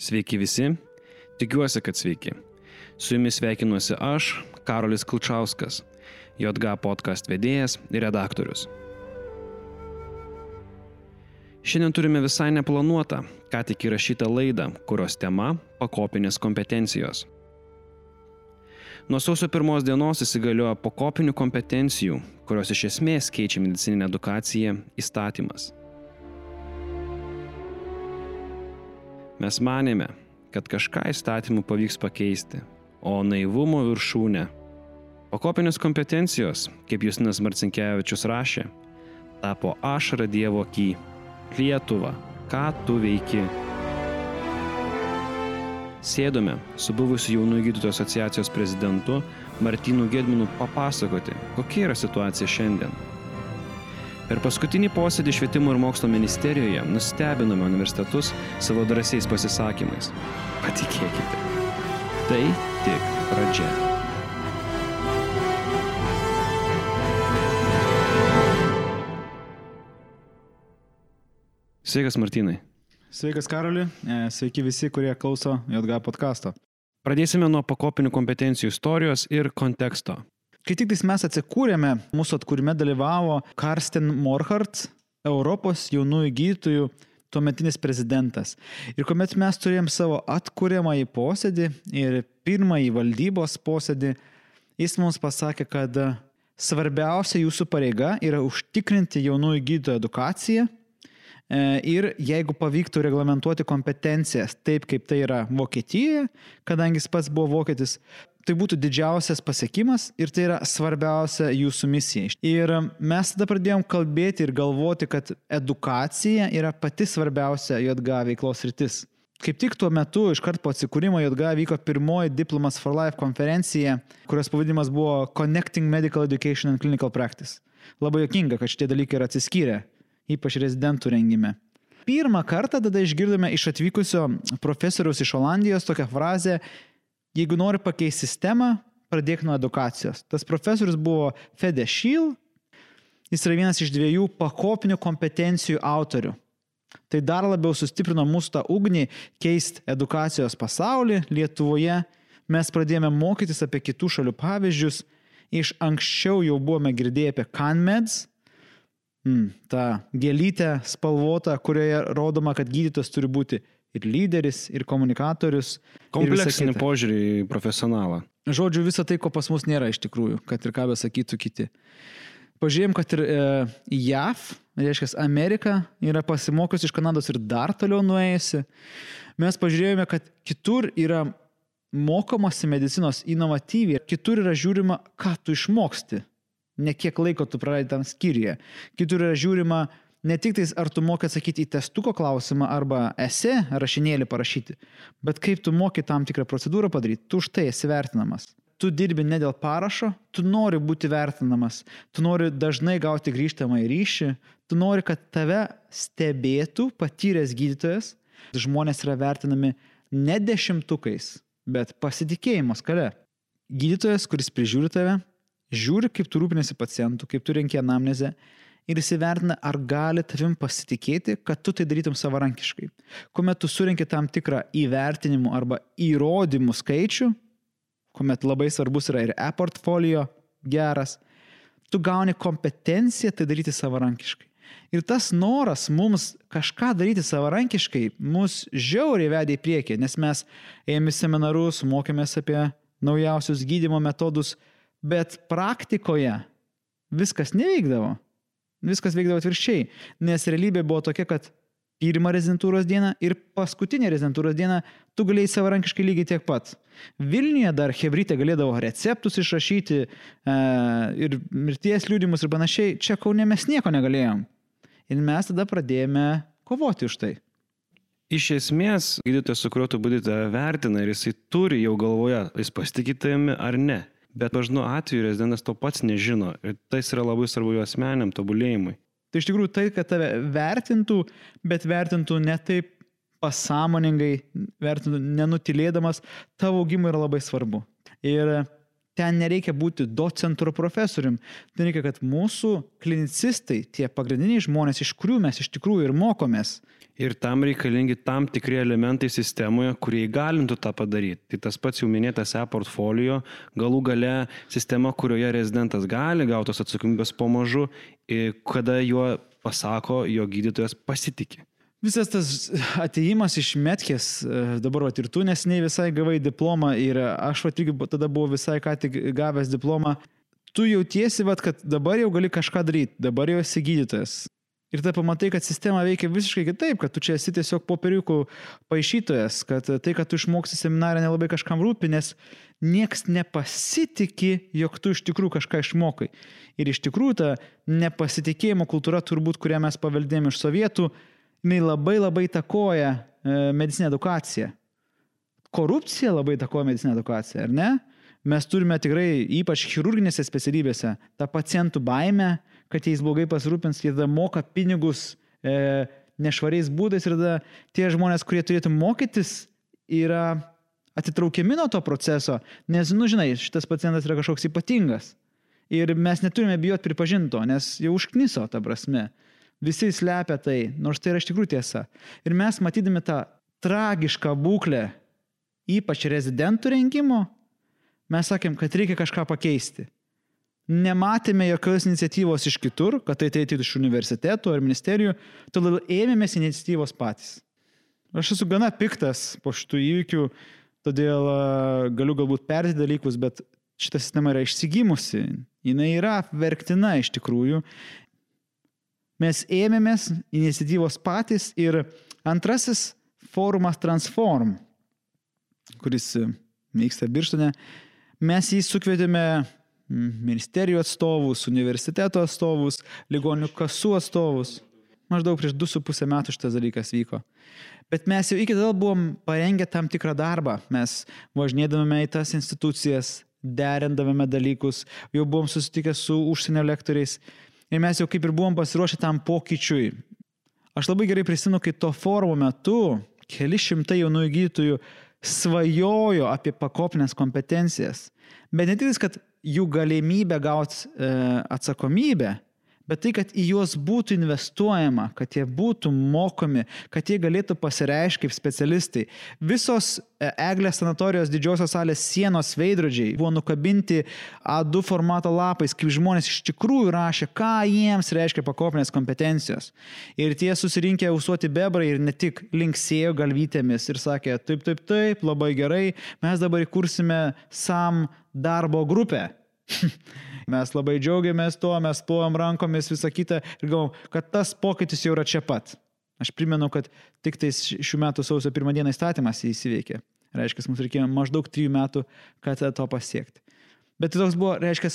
Sveiki visi, tikiuosi, kad sveiki. Su jumis sveikinuosi aš, Karolis Kulčiauskas, JG podcast vedėjas ir redaktorius. Šiandien turime visai neplanuotą, ką tik įrašytą laidą, kurios tema - pakopinės kompetencijos. Nuo sausio pirmos dienos įsigaliojo pakopinių kompetencijų, kurios iš esmės keičia medicininę edukaciją įstatymas. Mes manėme, kad kažką įstatymų pavyks pakeisti, o naivumo viršūnė. Pakopinės kompetencijos, kaip Justinas Marcinkievičius rašė, tapo ašara Dievo ky. Lietuva, ką tu veiki? Sėdome su buvusiu jaunųjų gydytojų asociacijos prezidentu Martinu Gedminu papasakoti, kokia yra situacija šiandien Per paskutinį posėdį švietimo ir mokslo ministerijoje nustebinome universitetus savo drąsiais pasisakymais. Patikėkite, tai tik pradžia. Sveikas Martinai. Sveikas Karoli, e, sveiki visi, kurie klauso JG podkasto. Pradėsime nuo pakopinių kompetencijų istorijos ir konteksto. Kai tik mes atsikūrėme, mūsų atkūrime dalyvavo Karsten Morhart, Europos jaunųjų gydytojų tuometinis prezidentas. Ir kuomet mes turėjom savo atkūriamąjį posėdį ir pirmąjį valdybos posėdį, jis mums pasakė, kad svarbiausia jūsų pareiga yra užtikrinti jaunųjų gydytojų edukaciją e, ir jeigu pavyktų reglamentuoti kompetencijas taip, kaip tai yra Vokietijoje, kadangi jis pats buvo vokietis, tai būtų didžiausias pasiekimas ir tai yra svarbiausia jūsų misija. Ir mes tada pradėjom kalbėti ir galvoti, kad edukacija yra pati svarbiausia JG veiklos rytis. Kaip tik tuo metu, iškart po atsikūrimo JG vyko pirmoji Diplomas for Life konferencija, kurios pavadinimas buvo Connecting Medical Education and Clinical Practice. Labai jokinga, kad šitie dalykai yra atsiskyrę, ypač rezidentų rengime. Pirmą kartą tada išgirdome iš atvykusio profesoriaus iš Olandijos tokią frazę Jeigu nori pakeisti sistemą, pradėk nuo edukacijos. Tas profesorius buvo Fede Šyl, jis yra vienas iš dviejų pakopinių kompetencijų autorių. Tai dar labiau sustiprino mūsų tą ugnį keisti edukacijos pasaulį Lietuvoje. Mes pradėjome mokytis apie kitų šalių pavyzdžius. Iš anksčiau jau buvome girdėję apie CanMeds, mm, tą gėlytę spalvotą, kurioje rodoma, kad gydytojas turi būti ir lyderis, ir komunikatorius. Kompleksinį požiūrį į profesionalą. Žodžiu, visą tai, ko pas mus nėra iš tikrųjų, kad ir ką besakytų kiti. Pažiūrėjom, kad ir e, JAV, reiškia, Amerika yra pasimokiusi iš Kanados ir dar toliau nuėjusi. Mes pažiūrėjome, kad kitur yra mokomasi medicinos inovatyviai, kitur yra žiūrima, ką tu išmoksti, ne kiek laiko tu praleidai tam skyriuje. Kitur yra žiūrima, ne tik tais, ar tu moki atsakyti į testuko klausimą arba esi rašinėlį parašyti, bet kaip tu moki tam tikrą procedūrą padaryti, tu už tai esi vertinamas. Tu dirbi ne dėl parašo, tu nori būti vertinamas, tu nori dažnai gauti grįžtamą į ryšį, tu nori, kad tave stebėtų patyręs gydytojas. Žmonės yra vertinami ne dešimtukais, bet pasitikėjimo skale. Gydytojas, kuris prižiūri tave, žiūri, kaip tu rūpinasi pacientu, kaip tu renki anamnezę ir įsivertina, ar gali tavim pasitikėti, kad tu tai darytum savarankiškai. Kuomet tu surinki tam tikrą įvertinimų arba įrodymų skaičių, kuomet labai svarbus yra ir e-portfolio geras, tu gauni kompetenciją tai daryti savarankiškai. Ir tas noras mums kažką daryti savarankiškai mus žiauriai vedė į priekį, nes mes ėjome seminarus, mokėmės apie naujausius gydimo metodus, bet praktikoje viskas neveikdavo. Viskas veikdavo atvirkščiai, nes realybė buvo tokia, kad pirmą rezidentūros dieną ir paskutinę rezidentūros dieną tu galėjai savarankiškai lygiai tiek pat. Vilniuje dar Hebrytė galėdavo receptus išrašyti e, ir mirties liūdimus ir panašiai, čia Kaune mes nieko negalėjom. Ir mes tada pradėjome kovoti už tai. Iš esmės, gydytojas, su kuriuo tu būdite vertina ir jisai turi jau galvoje, jis pasitikė tavimi ar ne bet dažnu atveju rezidentas to pats nežino ir tas yra labai svarbu jo asmeniam tobulėjimui. Tai iš tikrųjų tai, kad tave vertintų, bet vertintų ne taip pasąmoningai, vertintų nenutilėdamas, tavo augimui yra labai svarbu. Ir ten nereikia būti docentu ar profesorium. Tai reikia, kad mūsų klinicistai, tie pagrindiniai žmonės, iš kurių mes iš tikrųjų ir mokomės. Ir tam reikalingi tam tikri elementai sistemoje, kurie įgalintų tą padaryti. Tai tas pats jau minėtas e-portfolio, galų gale sistema, kurioje rezidentas gali gautos atsakomybės pamažu, kada juo pasako, jo gydytojas pasitikė. Visas tas ateimas iš Metkės, e, dabar vat, ir tu nesiniai visai gavai diplomą ir aš vat, irgi tada buvau visai ką tik gavęs diplomą, tu jautiesi, vat, kad dabar jau gali kažką daryti, dabar jau esi gydytojas. Ir tada pamatai, kad sistema veikia visiškai kitaip, kad tu čia esi tiesiog popieriukų paaišytojas, kad tai, kad tu išmoksi seminarą nelabai kažkam rūpi, nes nieks nepasitikė, jog tu iš tikrųjų kažką išmokai. Ir iš tikrųjų ta nepasitikėjimo kultūra turbūt, kurią mes paveldėjome iš sovietų, jinai labai labai takoja e, medicinę edukaciją. Korupcija labai takoja medicinę edukaciją, ar ne? Mes turime tikrai, ypač chirurginėse specialybėse, tą pacientų baimę, kad jais blogai pasirūpins, jie tada moka pinigus e, nešvariais būdais ir tada tie žmonės, kurie turėtų mokytis, yra atitraukiami nuo to proceso, nes, nu žinai, šitas pacientas yra kažkoks ypatingas. Ir mes neturime bijoti pripažinto, nes jau užkniso ta prasme. Visi slepia tai, nors tai yra iš tikrųjų tiesa. Ir mes matydami tą tragišką būklę, ypač rezidentų rengimo, mes sakėm, kad reikia kažką pakeisti nematėme jokios iniciatyvos iš kitur, kad tai ateitų iš universitetų ar ministerijų, todėl ėmėmės iniciatyvos patys. Aš esu gana piktas po šitų įvykių, todėl galiu galbūt perėti dalykus, bet šita sistema yra išsigimusi, jinai yra verktina iš tikrųjų. Mes ėmėmės iniciatyvos patys ir antrasis forumas Transform, kuris vyksta Birštone, mes jį sukvietėme ministerijų atstovus, universiteto atstovus, ligonių kasų atstovus. Maždaug prieš 2,5 metų šitas dalykas vyko. Bet mes jau iki tada buvom parengę tam tikrą darbą. Mes važinėdavome į tas institucijas, derindavome dalykus, jau buvom susitikę su užsienio lektoriais ir mes jau kaip ir buvom pasiruošę tam pokyčiui. Aš labai gerai prisimenu, kai to forumo metu keli šimtai jaunųjų gydytojų svajojo apie pakopinės kompetencijas. Bet ne tik, kad jų galimybę gauti e, atsakomybę, bet tai, kad į juos būtų investuojama, kad jie būtų mokomi, kad jie galėtų pasireiškti kaip specialistai. Visos e, eglės sanatorijos didžiosios salės sienos veidrodžiai buvo nukabinti A2 formato lapais, kaip žmonės iš tikrųjų rašė, ką jiems reiškia pakopinės kompetencijos. Ir tie susirinkę ausuoti bebrai ir ne tik linksėjo galvytėmis ir sakė, taip, taip, taip, labai gerai, mes dabar įkursime SAM darbo grupę. mes labai džiaugiamės tuo, mes plojam rankomis visą kitą ir galvom, kad tas pokytis jau yra čia pat. Aš primenu, kad tik tais šių metų sausio pirmą dieną įstatymas įsiveikė. Reiškia, mums reikėjo maždaug trijų metų, kad to pasiekti. Bet tai toks buvo, reiškia,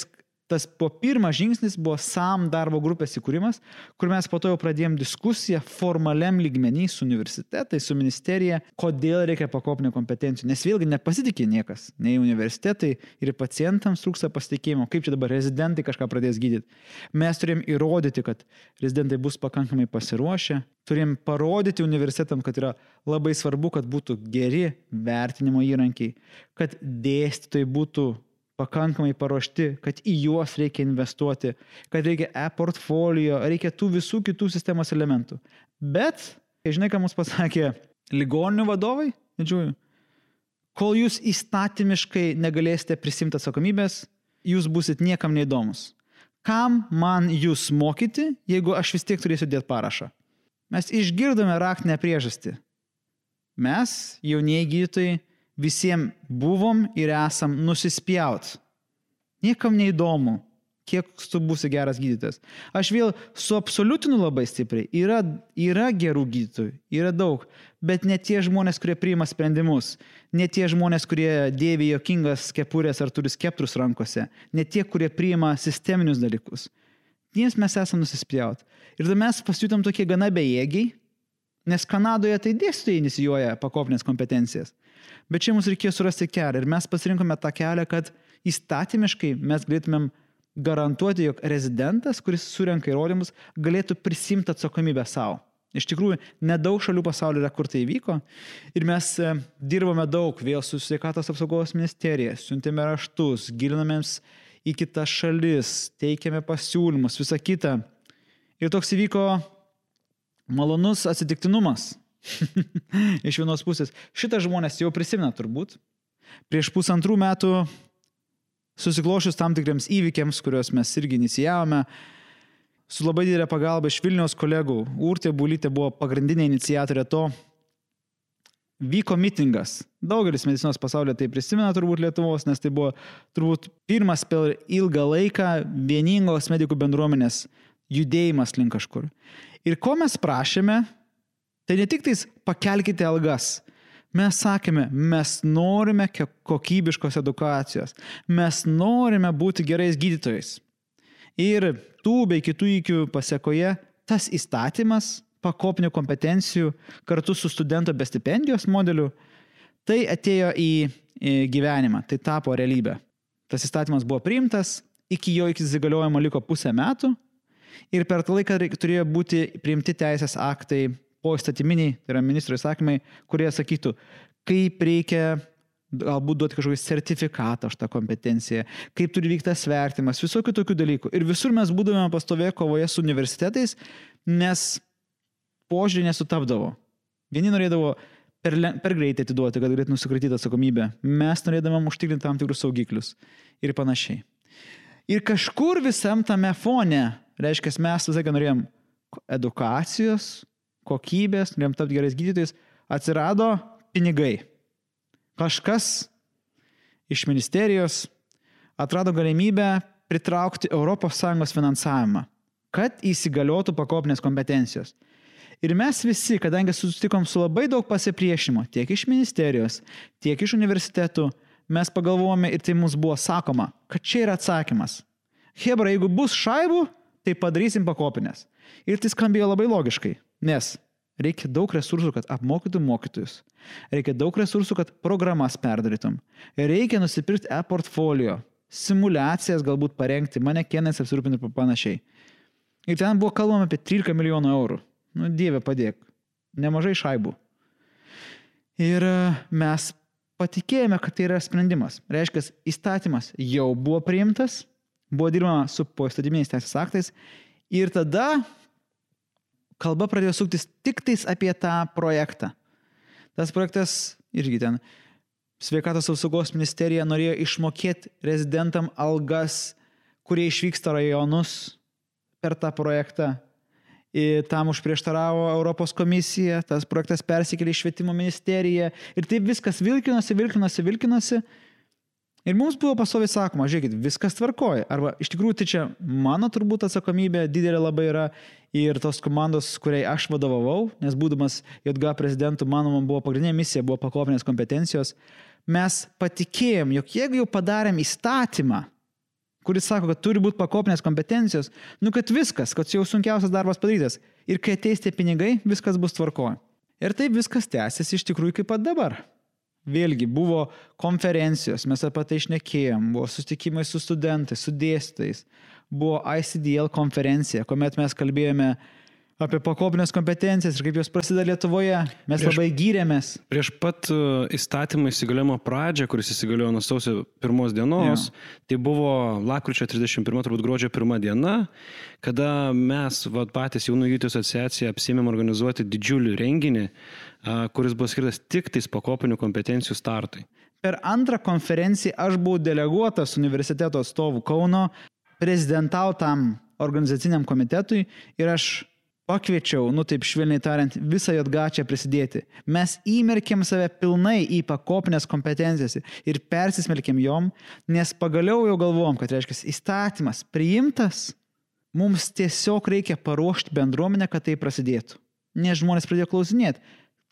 tas po pirmas žingsnis buvo SAM darbo grupės įkūrimas, kur mes po to jau pradėjom diskusiją formaliam lygmenį su universitetai, su ministerija, kodėl reikia pakopinio kompetencijų. Nes vėlgi nepasitikė niekas, nei universitetai ir pacientams trūksta pasitikėjimo, kaip čia dabar rezidentai kažką pradės gydyti. Mes turėjom įrodyti, kad rezidentai bus pakankamai pasiruošę, turėjom parodyti universitetam, kad yra labai svarbu, kad būtų geri vertinimo įrankiai, kad dėstytojai būtų pakankamai paruošti, kad į juos reikia investuoti, kad reikia e-portfolio, reikia tų visų kitų sistemos elementų. Bet, žinai, ką mums pasakė ligoninių vadovai, didžiųjų, kol jūs įstatymiškai negalėsite prisimti atsakomybės, jūs busit niekam neįdomus. Kam man jūs mokyti, jeigu aš vis tiek turėsiu dėti parašą? Mes išgirdome raktinę priežastį. Mes, jaunieji gydytojai, visiems buvom ir esam nusispjaut. Niekam neįdomu, kiek tu būsi geras gydytojas. Aš vėl suabsoliutinu labai stipriai. Yra, yra gerų gydytojų, yra daug, bet ne tie žmonės, kurie priima sprendimus, ne tie žmonės, kurie dėvi jokingas kepurės ar turi skeptrus rankose, ne tie, kurie priima sisteminius dalykus. Jiems mes esame nusispjaut. Ir tada mes pasijutom tokie gana bejėgiai, nes Kanadoje tai dėstytojai inicijuoja pakopinės kompetencijas. Bet čia mums reikėjo surasti kelią ir mes pasirinkome tą kelią, kad įstatymiškai mes galėtumėm garantuoti, jog rezidentas, kuris surenka įrodymus, galėtų prisimti atsakomybę savo. Iš tikrųjų, nedaug šalių pasaulyje yra, kur tai įvyko. Ir mes e, dirbame daug vėl su sveikatos apsaugos ministerija, siuntėme raštus, gilinamės į kitas šalis, teikėme pasiūlymus, visą kitą. Ir toks įvyko malonus atsitiktinumas. Iš vienos pusės. Šitą žmonės jau prisimena turbūt. Prieš pusantrų metų susiklošius tam tikriams įvykiams, kuriuos mes irgi inicijavome, su labai didelė pagalba iš Vilniaus kolegų, Urtė Bulytė buvo pagrindinė iniciatorė to, vyko mitingas. Daugelis medicinos pasaulio tai prisimena turbūt Lietuvos, nes tai buvo turbūt pirmas per ilgą laiką vieningos medikų bendruomenės judėjimas link kažkur. Ir ko mes prašėme, tai ne tik tais pakelkite algas, Mes sakėme, mes norime kokybiškos edukacijos, mes norime būti gerais gydytojais. Ir tų bei kitų įkių pasiekoje tas įstatymas pakopinių kompetencijų kartu su studento be stipendijos modeliu, tai atėjo į, gyvenimą, tai tapo realybė. Tas įstatymas buvo priimtas, iki jo įsigaliojimo liko pusę metų ir per tą laiką turėjo būti priimti teisės aktai po įstatyminiai, tai yra ministro įsakymai, kurie sakytų, kaip reikia galbūt duoti kažkokį sertifikatą už tą kompetenciją, kaip turi vykti tas vertimas, visokių tokių dalykų. Ir visur mes būdavome pastovėję kovoje su universitetais, nes požiūrį nesutapdavo. Vieni norėdavo per, per greitai atiduoti, kad galėtų nusikratyti atsakomybę. Mes norėdavom užtikrinti tam tikrus saugiklius ir panašiai. Ir kažkur visam tame fone, reiškia, mes visą laiką norėjom edukacijos, kokybės, norėjom tapti gerais gydytojais, atsirado pinigai. Kažkas iš ministerijos atrado galimybę pritraukti ES finansavimą, kad įsigaliotų pakopinės kompetencijos. Ir mes visi, kadangi susitikom su labai daug pasipriešimo, tiek iš ministerijos, tiek iš universitetų, mes pagalvojome ir tai mums buvo sakoma, kad čia yra atsakymas. Hebra, jeigu bus šaibų, tai padarysim pakopinės. Ir tai skambėjo labai logiškai, nes Reikia daug resursų, kad apmokytum mokytojus. Reikia daug resursų, kad programas perdarytum. Reikia nusipirkti e-portfolio, simulacijas galbūt parengti, manekenais apsirūpinti ir panašiai. Ir ten buvo kalbama apie 13 milijonų eurų. Nu, dieve padėk. Nemažai šaibų. Ir e, mes patikėjome, kad tai yra sprendimas. Reiškia, įstatymas jau buvo priimtas, buvo dirbama su poįstatyminiais teisės aktais ir tada kalba pradėjo suktis tik tais apie tą projektą. Tas projektas irgi ten sveikatos apsaugos ministerija norėjo išmokėti rezidentam algas, kurie išvyksta rajonus per tą projektą. Ir tam užprieštaravo Europos komisija, tas projektas persikėlė į švietimo ministeriją ir taip viskas vilkinosi, vilkinosi, vilkinosi. Ir mums buvo pasoviai sakoma, žiūrėkit, viskas tvarkoja. Arba iš tikrųjų tai čia mano turbūt atsakomybė didelė labai yra ir tos komandos, kuriai aš vadovavau, nes būdamas JG prezidentu, manoma, buvo pagrindinė misija, buvo pakopinės kompetencijos. Mes patikėjom, jog jeigu jau padarėm įstatymą, kuris sako, kad turi būti pakopinės kompetencijos, nu kad viskas, kad jau sunkiausias darbas padarytas. Ir kai ateis tie pinigai, viskas bus tvarkoje. Ir taip viskas tęsiasi iš tikrųjų kaip pat dabar. Vėlgi buvo konferencijos, mes apie tai išnekėjom, buvo susitikimai su studentais, su dėstytais, buvo ICDL konferencija, kuomet mes kalbėjome apie pakopinės kompetencijas ir kaip jos prasideda Lietuvoje. Mes prieš, labai gyrėmės. Prieš pat e, įstatymą įsigaliojimo pradžią, kuris įsigaliojo nuo sausio pirmos dienos, ja. tai buvo lakryčio 31, turbūt gruodžio pirmą diena, kada mes, vad patys jaunų gydytojų asociacija, apsėmėm organizuoti didžiulį renginį, kuris buvo skirtas tik tais pakopinių kompetencijų startui. Per antrą konferenciją aš buvau deleguotas universiteto atstovų Kauno prezidentautam organizaciniam komitetui ir aš pakviečiau, nu taip švelniai tariant, visą JG čia prisidėti. Mes įmerkėm save pilnai į pakopinės kompetencijas ir persismelkėm jom, nes pagaliau jau galvom, kad reiškia įstatymas priimtas, mums tiesiog reikia paruošti bendruomenę, kad tai prasidėtų. Nes žmonės pradėjo klausinėti,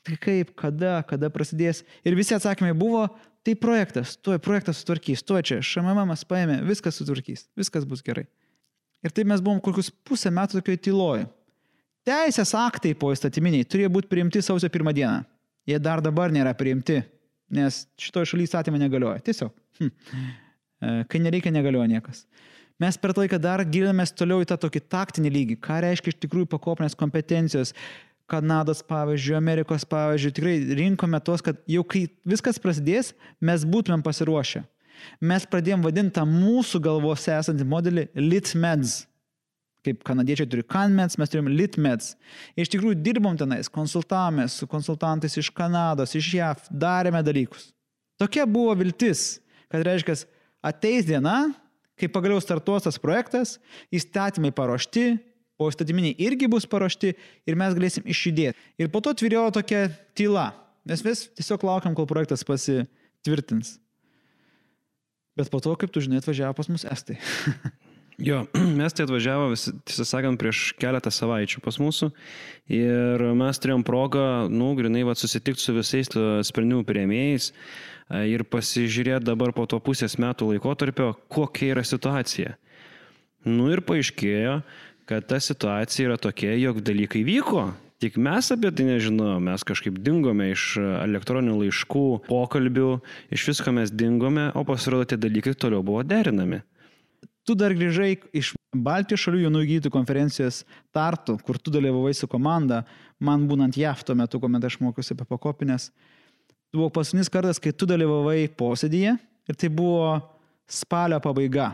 tai kaip, kada, kada prasidės. Ir visi atsakymai buvo, tai projektas, tuoj projektas sutvarkys, tuoj čia, šamamas paėmė, viskas sutvarkys, viskas bus gerai. Ir taip mes buvom kokius pusę metų tokioje tyloje. Teisės aktai po įstatyminiai turėjo būti priimti sausio pirmą dieną. Jie dar dabar nėra priimti, nes šitoje šalyje įstatymai negalioja. Tiesiog. Hm. E, kai nereikia, negalioja niekas. Mes per laiką dar gilinamės toliau į tą tokį taktinį lygį. Ką reiškia iš tikrųjų pakopinės kompetencijos. Kanados pavyzdžiui, Amerikos pavyzdžiui, tikrai rinkome tos, kad jau kai viskas prasidės, mes būtumėm pasiruošę. Mes pradėjom vadinti tą mūsų galvose esantį modelį LitMeds Kaip kanadiečiai turi CanMeds, mes turim LitMeds. Iš tikrųjų dirbom tenais, konsultavomės su konsultantais iš Kanados, iš JAV, darėme dalykus. Tokia buvo viltis, kad reiškia, ateis diena, kai pagaliau startuos tas projektas, įstatymai paruošti, o įstatyminiai irgi bus paruošti ir mes galėsim išjudėti. Ir po to tvirėjo tokia tyla. Mes vis tiesiog laukiam, kol projektas pasitvirtins. Bet po to, kaip tu žinai, atvažiavo pas mus estai. Jo, mes tai atvažiavo, tiesą sakant, prieš keletą savaičių pas mūsų ir mes turėjom progą, nu, grinai, va, susitikti su visais sprendimų prieimėjais ir pasižiūrėti dabar po to pusės metų laikotarpio, kokia yra situacija. Nu ir paaiškėjo, kad ta situacija yra tokia, jog dalykai vyko, Tik mes apie tai nežinojome, mes kažkaip dingome iš elektroninių laiškų, pokalbių, iš visko mes dingome, o pasirodo tie dalykai toliau buvo derinami. Tu dar grįžai iš Baltijos šalių jaunų gydytojų konferencijos Tartu, kur tu dalyvavai su komanda, man būnant JAV tuo metu, kuomet aš mokiausi apie pakopinės. Tai buvo paskutinis kartas, kai tu dalyvavai posėdėje ir tai buvo spalio pabaiga.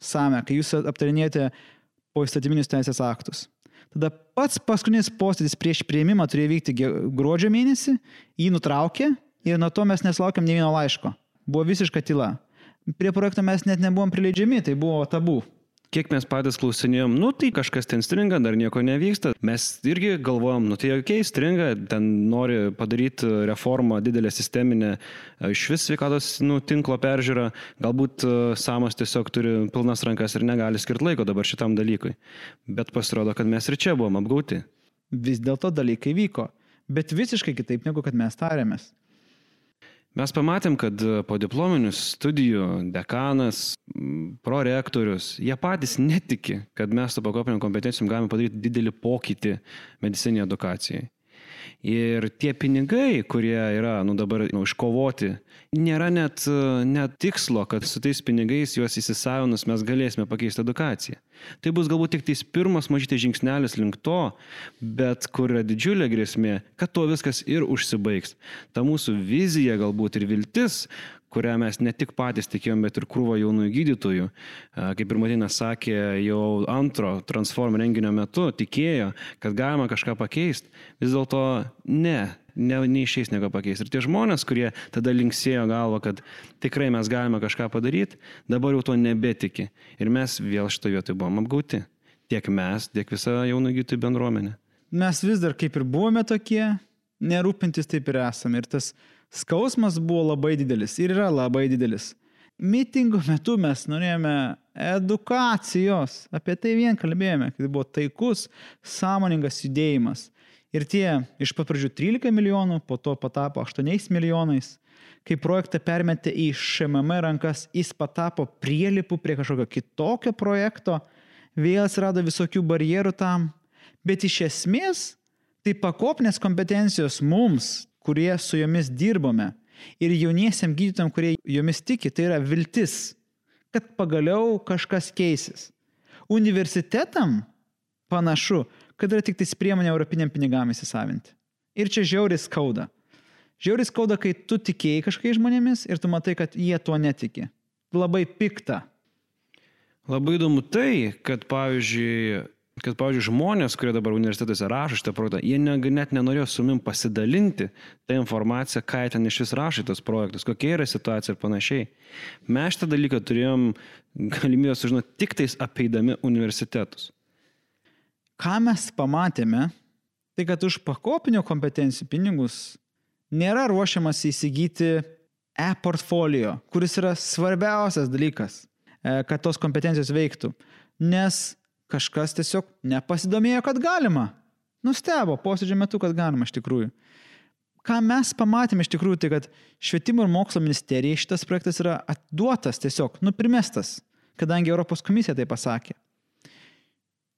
Same, kai jūs aptarinėjate po įstatyminius teisės aktus. Tada pats paskutinis posėdis prieš prieimimą turėjo vykti gruodžio mėnesį, jį nutraukė ir nuo to mes neslaukėm ne vieno laiško. Buvo visiška tyla. Prie projekto mes net nebuvom prileidžiami, tai buvo tabu. Kiek mes patys klausinėjom, nu tai kažkas ten stringa, dar nieko nevyksta. Mes irgi galvojom, nu tai okay, stringa, ten nori padaryti reformą didelę sisteminę, iš vis sveikatos nu, tinklo peržiūrą, galbūt e, Samas tiesiog turi pilnas rankas ir negali skirti laiko dabar šitam dalykui. Bet pasirodo, kad mes ir čia buvom apgauti. Vis dėlto dalykai vyko, bet visiškai kitaip negu kad mes tarėmės. Mes pamatėm, kad e, po diplominių studijų dekanas, prorektorius, jie patys netiki, kad mes su pakopiniam kompetencijom galime padaryti didelį pokytį medicinėje edukacijai. Ir tie pinigai, kurie yra nu, dabar nu, iškovoti, nėra net, net tikslo, kad su tais pinigais juos įsisavinus mes galėsime pakeisti edukaciją. Tai bus galbūt tik tais pirmas mažytis žingsnelis link to, bet kur yra didžiulė grėsmė, kad to viskas ir užsibaigs. Ta mūsų vizija galbūt ir viltis, kurią mes ne tik patys tikėjom, bet ir krūvo jaunųjų gydytojų. Kaip ir Martinas sakė, jau antro Transform renginio metu tikėjo, kad galima kažką pakeisti. Vis dėlto ne, ne, neišeis nieko pakeisti. Ir tie žmonės, kurie tada linksėjo galvo, kad tikrai mes galime kažką padaryti, dabar jau to nebetiki. Ir mes vėl šitoje vietoje buvom apgauti. Tiek mes, tiek visa jaunų gydytojų bendruomenė. Mes vis dar kaip ir buvome tokie, nerūpintis taip ir esame. Ir tas Skausmas buvo labai didelis ir yra labai didelis. Mitingo metu mes norėjome edukacijos, apie tai vien kalbėjome, kad buvo taikus, sąmoningas judėjimas. Ir tie iš pat pradžių 13 milijonų, po to patapo 8 milijonais. Kai projektą permetė į ŠMM rankas, jis patapo prielipų prie kažkokio kitokio projekto, vėl atsirado visokių barjerų tam. Bet iš esmės tai pakopinės kompetencijos mums, kurie su jomis dirbome. Ir jauniesiam gydytojam, kurie jomis tiki, tai yra viltis, kad pagaliau kažkas keisis. Universitetam panašu, kad yra tik tais priemonė europiniam pinigam įsisavinti. Ir čia žiauriai skauda. Žiauriai skauda, kai tu tikėjai kažkai žmonėmis ir tu matai, kad jie tuo netiki. Labai pikta. Labai įdomu tai, kad pavyzdžiui, kad, pavyzdžiui, žmonės, kurie dabar universitetuose rašo šitą projektą, jie ne, net nenorėjo su mum pasidalinti tą informaciją, ką ten iš vis rašo tos projektus, kokia yra situacija ir panašiai. Mes šitą dalyką turėjom galimybę sužinoti tik tais apeidami universitetus. Ką mes pamatėme, tai kad už pakopinio kompetencijų pinigus nėra ruošiamas įsigyti e-portfolio, kuris yra svarbiausias dalykas, e, kad tos kompetencijos veiktų. Nes kažkas tiesiog nepasidomėjo, kad galima. Nustebo posėdžio metu, kad galima iš tikrųjų. Ką mes pamatėme iš tikrųjų, tai kad švietimo ir mokslo ministerijai šitas projektas yra atduotas tiesiog, nuprimestas, kadangi Europos komisija tai pasakė.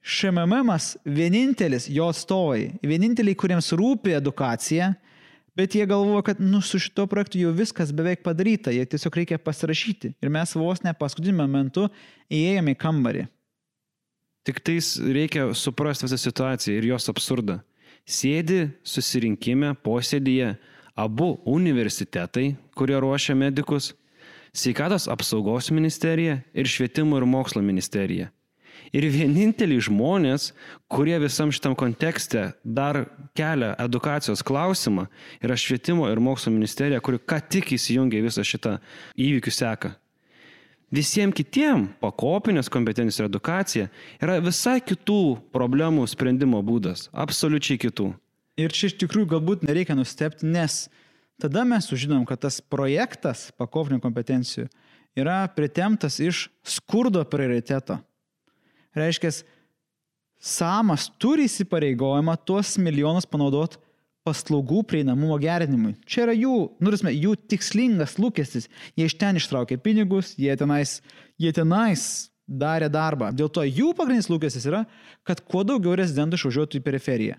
ŠMM vienintelis jo atstovai, vieninteliai, kuriems rūpi edukacija, bet jie galvoja, kad nu, su šito projektu jau viskas beveik padaryta, jie tiesiog reikia pasirašyti. Ir mes vos ne paskutiniu momentu įėjome į kambarį. Tik tais reikia suprasti visą situaciją ir jos absurdą. Sėdi susirinkime, posėdėje abu universitetai, kurie ruošia medikus, sveikatos apsaugos ministerija ir švietimo ir mokslo ministerija. Ir vieninteliai žmonės, kurie visam šitam kontekste dar kelia edukacijos klausimą, yra švietimo ir mokslo ministerija, kuri ką tik įsijungia visą šitą įvykių seką. Visiems kitiem pakopinės kompetencijos ir edukacija yra visai kitų problemų sprendimo būdas, absoliučiai kitų. Ir čia iš tikrųjų galbūt nereikia nustepti, nes tada mes sužinom, kad tas projektas pakopinių kompetencijų yra pritemtas iš skurdo prioriteto. Reiškia, Samas turi įsipareigojimą tuos milijonus panaudoti paslaugų prieinamumo gerinimui. Čia yra jų, nurasme, jų tikslingas lūkestis. Jie iš ten ištraukė pinigus, jie tenais, jie tenais darė darbą. Dėl to jų pagrindinis lūkestis yra, kad kuo daugiau rezidentų išvažiuotų į periferiją.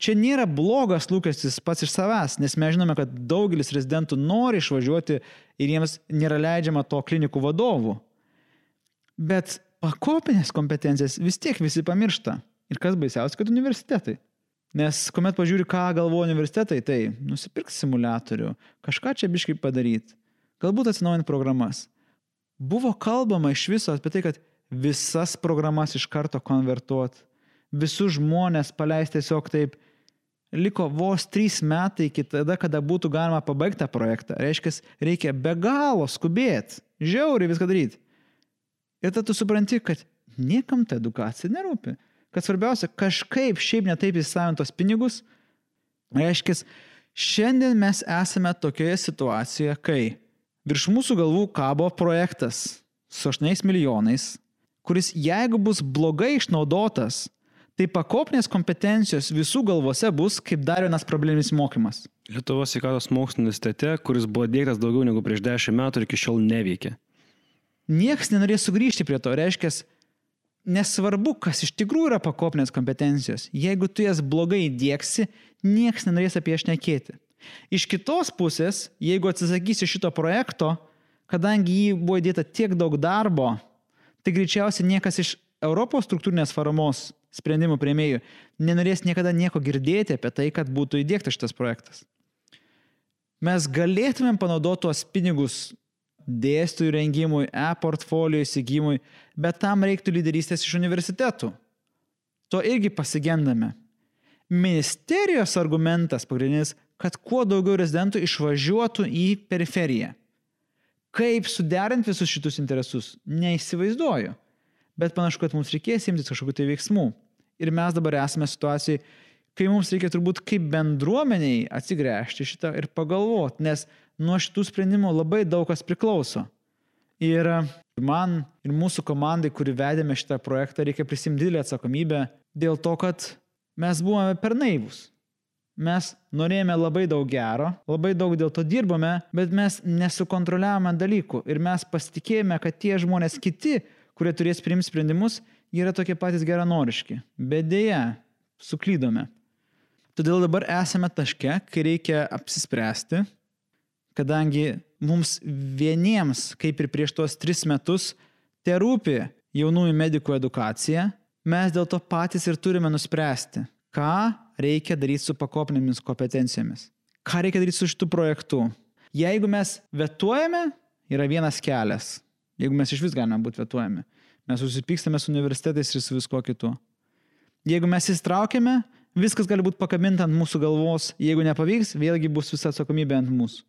Čia nėra blogas lūkestis pats iš savęs, nes mes žinome, kad daugelis rezidentų nori išvažiuoti ir jiems nėra leidžiama to klinikų vadovų. Bet pakopinės kompetencijas vis tiek visi pamiršta. Ir kas baisiausia, kad universitetai. Nes kuomet pažiūri, ką galvoja universitetai, tai nusipirk simulatorių, kažką čia biškai padaryti, galbūt atsinaujinti programas. Buvo kalbama iš viso apie tai, kad visas programas iš karto konvertuoti, visus žmonės paleisti tiesiog taip. Liko vos trys metai iki tada, kada būtų galima pabaigti tą projektą. Reiškia, reikia be galo skubėti, žiauriai viską daryti. Ir tada tu supranti, kad niekam ta edukacija nerūpi kad svarbiausia, kažkaip šiaip netaip įsisavintos pinigus, reiškia, šiandien mes esame tokioje situacijoje, kai virš mūsų galvų kabo projektas su 8 milijonais, kuris jeigu bus blogai išnaudotas, tai pakopinės kompetencijos visų galvose bus kaip dar vienas probleminis mokymas. Lietuvos sveikatos mokslo universitete, kuris buvo dėktas daugiau negu prieš 10 metų ir iki šiol neveikia. Niekas nenorės sugrįžti prie to, reiškia, nesvarbu, kas iš tikrųjų yra pakopinės kompetencijos, jeigu tu jas blogai įdėksi, niekas nenorės apie jas šnekėti. Iš kitos pusės, jeigu atsisakysi šito projekto, kadangi jį buvo įdėta tiek daug darbo, tai greičiausiai niekas iš Europos struktūrinės paramos sprendimų prieimėjų nenorės niekada nieko girdėti apie tai, kad būtų įdėktas šitas projektas. Mes galėtumėm panaudoti tuos pinigus dėstytojų rengimui, e-portfolio įsigymui, bet tam reiktų lyderystės iš universitetų. To irgi pasigendame. Ministerijos argumentas pagrindinis, kad kuo daugiau rezidentų išvažiuotų į periferiją. Kaip suderinti visus šitus interesus, neįsivaizduoju. Bet panašu, kad mums reikės imtis kažkokių tai veiksmų. Ir mes dabar esame situacijai, kai mums reikia turbūt kaip bendruomeniai atsigręžti šitą ir pagalvoti, nes nuo šitų sprendimų labai daug kas priklauso. Ir man ir mūsų komandai, kuri vedėme šitą projektą, reikia prisimti didelį atsakomybę dėl to, kad mes buvome per naivus. Mes norėjome labai daug gero, labai daug dėl to dirbome, bet mes nesukontroliavome dalykų ir mes pasitikėjome, kad tie žmonės kiti, kurie turės priimti sprendimus, yra tokie patys geranoriški. Bet dėja, suklydome. Todėl dabar esame taške, kai reikia apsispręsti, kadangi mums vieniems, kaip ir prieš tuos tris metus, te rūpi jaunųjų medikų edukacija, mes dėl to patys ir turime nuspręsti, ką reikia daryti su pakopinėmis kompetencijomis, ką reikia daryti su šitų projektu. Jeigu mes vetuojame, yra vienas kelias. Jeigu mes iš vis galime būti vetuojami, mes susipykstame su universitetais ir su visko kitu. Jeigu mes įsitraukiame, viskas gali būti pakabinta ant mūsų galvos, jeigu nepavyks, vėlgi bus visa atsakomybė ant mūsų.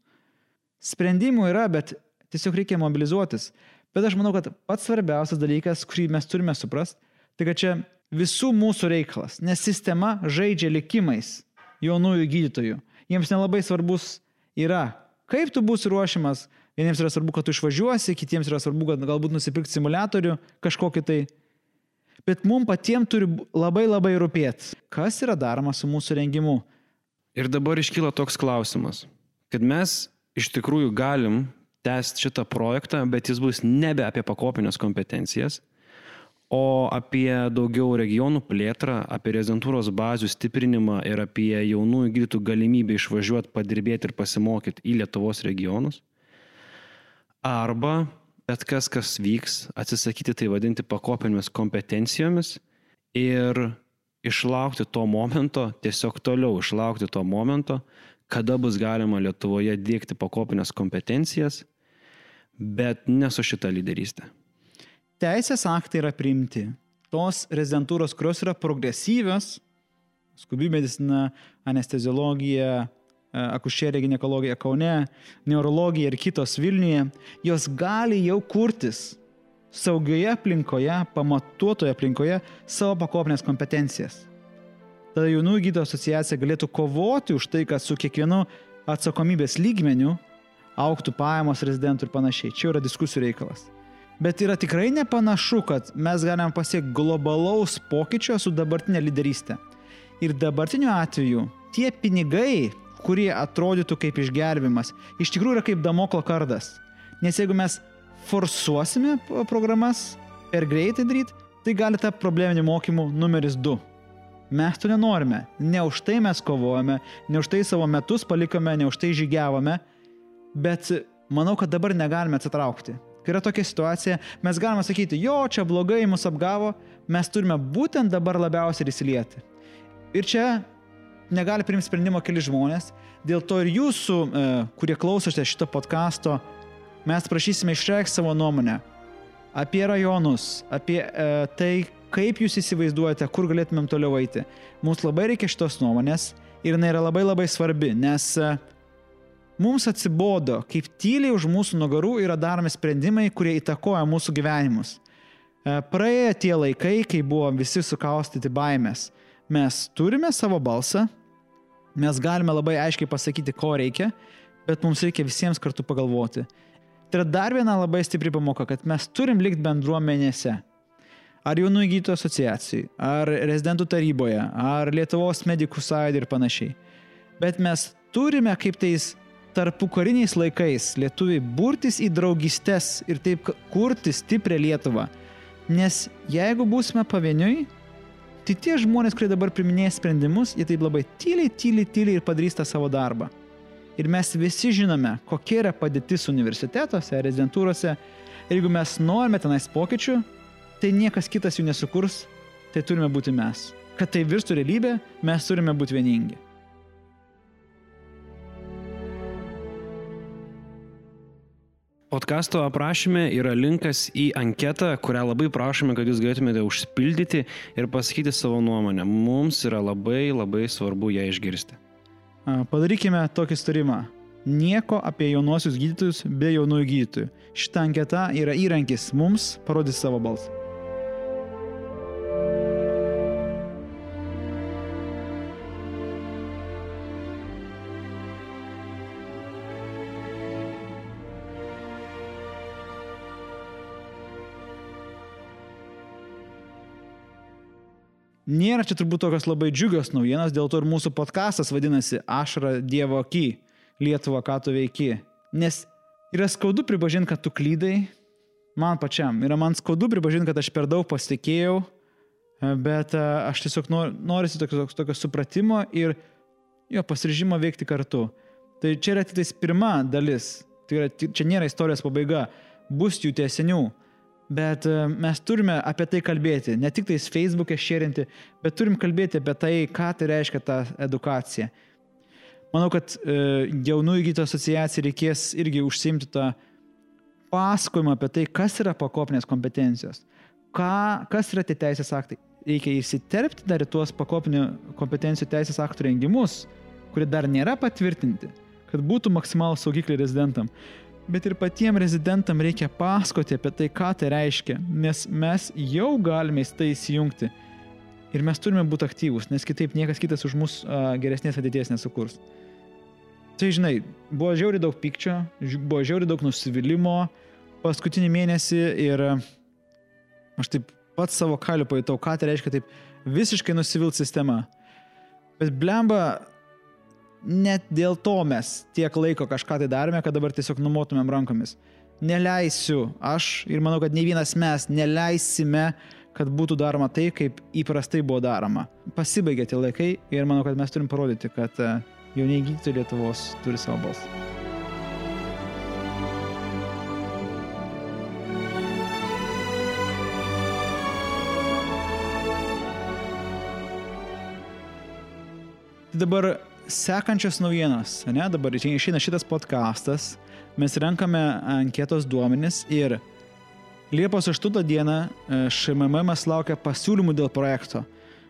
Sprendimų yra, bet tiesiog reikia mobilizuotis. Bet aš manau, kad pats svarbiausias dalykas, kurį mes turime suprasti, tai kad čia visų mūsų reikalas, nes sistema žaidžia likimais jaunųjų gydytojų. Jiems nelabai svarbus yra, kaip tu būsi ruošiamas. Vieniems yra svarbu, kad tu išvažiuosi, kitiems yra svarbu, kad galbūt nusipirkti simulatorių kažkokį tai. Bet mums patiems turi labai labai rūpėti, kas yra daroma su mūsų rengimu. Ir dabar iškyla toks klausimas, kad mes iš tikrųjų galim tęsti šitą projektą, bet jis bus nebe apie pakopinės kompetencijas, o apie daugiau regionų plėtrą, apie rezidentūros bazių stiprinimą ir apie jaunųjų gydytojų galimybę išvažiuoti, padirbėti ir pasimokyti į Lietuvos regionus. Arba bet kas, kas vyks, atsisakyti tai vadinti pakopinėmis kompetencijomis ir išlaukti to momento, tiesiog toliau išlaukti to momento, kada bus galima Lietuvoje dėkti pakopinės kompetencijas, bet ne su šita lyderystė. Teisės aktai yra priimti, tos rezidentūros, kurios yra progresyvios, skubi medicina, anesteziologija, e, akušerė, gynekologija Kaune, neurologija ir kitos Vilniuje, jos gali jau kurtis saugioje aplinkoje, pamatuotoje aplinkoje savo pakopinės kompetencijas. Tada jaunųjų gydytojų asociacija galėtų kovoti už tai, kad su kiekvienu atsakomybės lygmeniu auktų pajamos rezidentų ir panašiai. Čia yra diskusijų reikalas. Bet yra tikrai nepanašu, kad mes galime pasiekti globalaus pokyčio su dabartinė lyderystė. Ir dabartiniu atveju tie pinigai, kurie atrodytų kaip išgelbimas, iš tikrųjų yra kaip damoklo kardas. Nes jeigu mes forsuosime programas per greitai daryti, tai gali tapti probleminių mokymų numeris 2. Mes to nenorime. Ne už tai mes kovojame, ne už tai savo metus palikome, ne už tai žygiavome, bet manau, kad dabar negalime atsitraukti. Kai yra tokia situacija, mes galime sakyti, jo, čia blogai mus apgavo, mes turime būtent dabar labiausiai įsilieti. Ir čia negali priimti sprendimo keli žmonės, dėl to ir jūsų, e, kurie klausote šito podkasto, mes prašysime išreikšti savo nuomonę apie rajonus, apie e, tai, kaip jūs įsivaizduojate, kur galėtumėm toliau eiti. Mums labai reikia šitos nuomonės ir jinai yra labai labai svarbi, nes e, Mums atsibodo, kaip tyliai už mūsų nugarų yra daromi sprendimai, kurie įtakoja mūsų gyvenimus. E, praėjo tie laikai, kai buvo visi sukaustyti baimės. Mes turime savo balsą, mes galime labai aiškiai pasakyti, ko reikia, bet mums reikia visiems kartu pagalvoti. Tai yra dar viena labai stipri pamoka, kad mes turim likti bendruomenėse. Ar jaunų įgytų asociacijai, ar rezidentų taryboje, ar Lietuvos medikų sąjūdį ir panašiai. Bet mes turime kaip tais tarpu kariniais laikais lietuviai burtis į draugystes ir taip kurti stiprią Lietuvą. Nes jeigu būsime pavieniui, tai tie žmonės, kurie dabar priminės sprendimus, jie taip labai tyliai, tyliai, tyliai ir padarys tą savo darbą. Ir mes visi žinome, kokia yra padėtis universitetuose, rezidentūrose. Ir jeigu mes norime tenais pokyčių, tai niekas kitas jų nesukurs, tai turime būti mes. Kad tai virstų realybė, mes turime būti vieningi. Podkasto aprašyme yra linkas į anketą, kurią labai prašome, kad jūs galėtumėte užpildyti ir pasakyti savo nuomonę. Mums yra labai labai svarbu ją išgirsti. Padarykime tokį starimą. Nieko apie jaunuosius gydytojus be jaunųjų gydytojų. Šitą anketą yra įrankis mums parodyti savo balsą. Nėra čia turbūt tokios labai džiugios naujienos, dėl to ir mūsų podkastas vadinasi Ašra Dievo aky, Lietuva, ką tu veiki. Nes yra skaudu pripažinti, kad tu klydai, man pačiam. Yra man skaudu pripažinti, kad aš per daug pasitikėjau, bet e, aš tiesiog nor, norisi tokio, tokio supratimo ir jo pasiryžimo veikti kartu. Tai čia yra tik pirma dalis, tai yra, čia nėra istorijos pabaiga, bus jų tiesinių. Bet e, mes turime apie tai kalbėti, ne tik tais Facebook'e šėrinti, bet turim kalbėti apie tai, ką tai reiškia ta edukacija. Manau, kad e, jaunų įgyto asociacijai reikės irgi užsimti tą pasakojimą apie tai, kas yra pakopinės kompetencijos, ką, kas yra tie teisės aktai. Reikia įsiterpti dar į tuos pakopinių kompetencijų teisės aktų rengimus, kurie dar nėra patvirtinti, kad būtų maksimalų saugikliai rezidentam bet ir patiems rezidentam reikia pasakoti apie tai, ką tai reiškia, nes mes jau galime į tai įsijungti. Ir mes turime būti aktyvūs, nes kitaip niekas kitas už mus a, geresnės ateities nesukurs. Tai žinai, buvo žiauri daug pykčio, buvo žiauri daug nusivylimų paskutinį mėnesį ir aš taip pats savo kaliu pajutau, ką tai reiškia taip visiškai nusivilt sistema. Bet blemba, net dėl to mes tiek laiko kažką tai darėme, kad dabar tiesiog numotumėm rankomis. Neleisiu aš ir manau, kad ne vienas mes neleisime, kad būtų daroma tai, kaip įprastai buvo daroma. Pasibaigė tie laikai ir manau, kad mes turim parodyti, kad e, jauniai gydytojai Lietuvos turi savo balsą. Dabar sekančios naujienos, ne, dabar išeina šitas podcastas, mes renkame anketos duomenis ir Liepos 8 dieną e, ŠMM laukia pasiūlymų dėl projekto.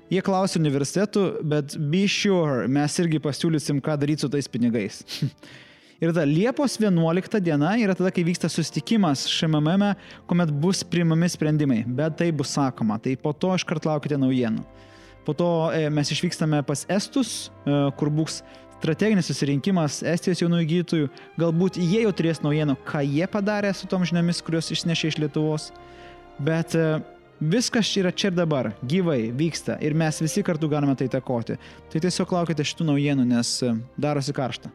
Jie klausia universitetų, bet be sure, mes irgi pasiūlysim, ką daryti su tais pinigais. Ir tada Liepos 11 diena yra tada, kai vyksta susitikimas šiame, kuomet bus priimami sprendimai, bet tai bus sakoma, tai po to iškart laukite naujienų. Po to e, mes išvykstame pas Estus, e, kur bus strateginis susirinkimas Estijos jaunų įgytojų, galbūt jie jau turės naujienų, ką jie padarė su tom žiniomis, kurios išnešė iš Lietuvos. Bet e, Viskas čia yra čia ir dabar, gyvai vyksta ir mes visi kartu galime tai takoti. Tai tiesiog laukite šitų naujienų, nes darosi karšta.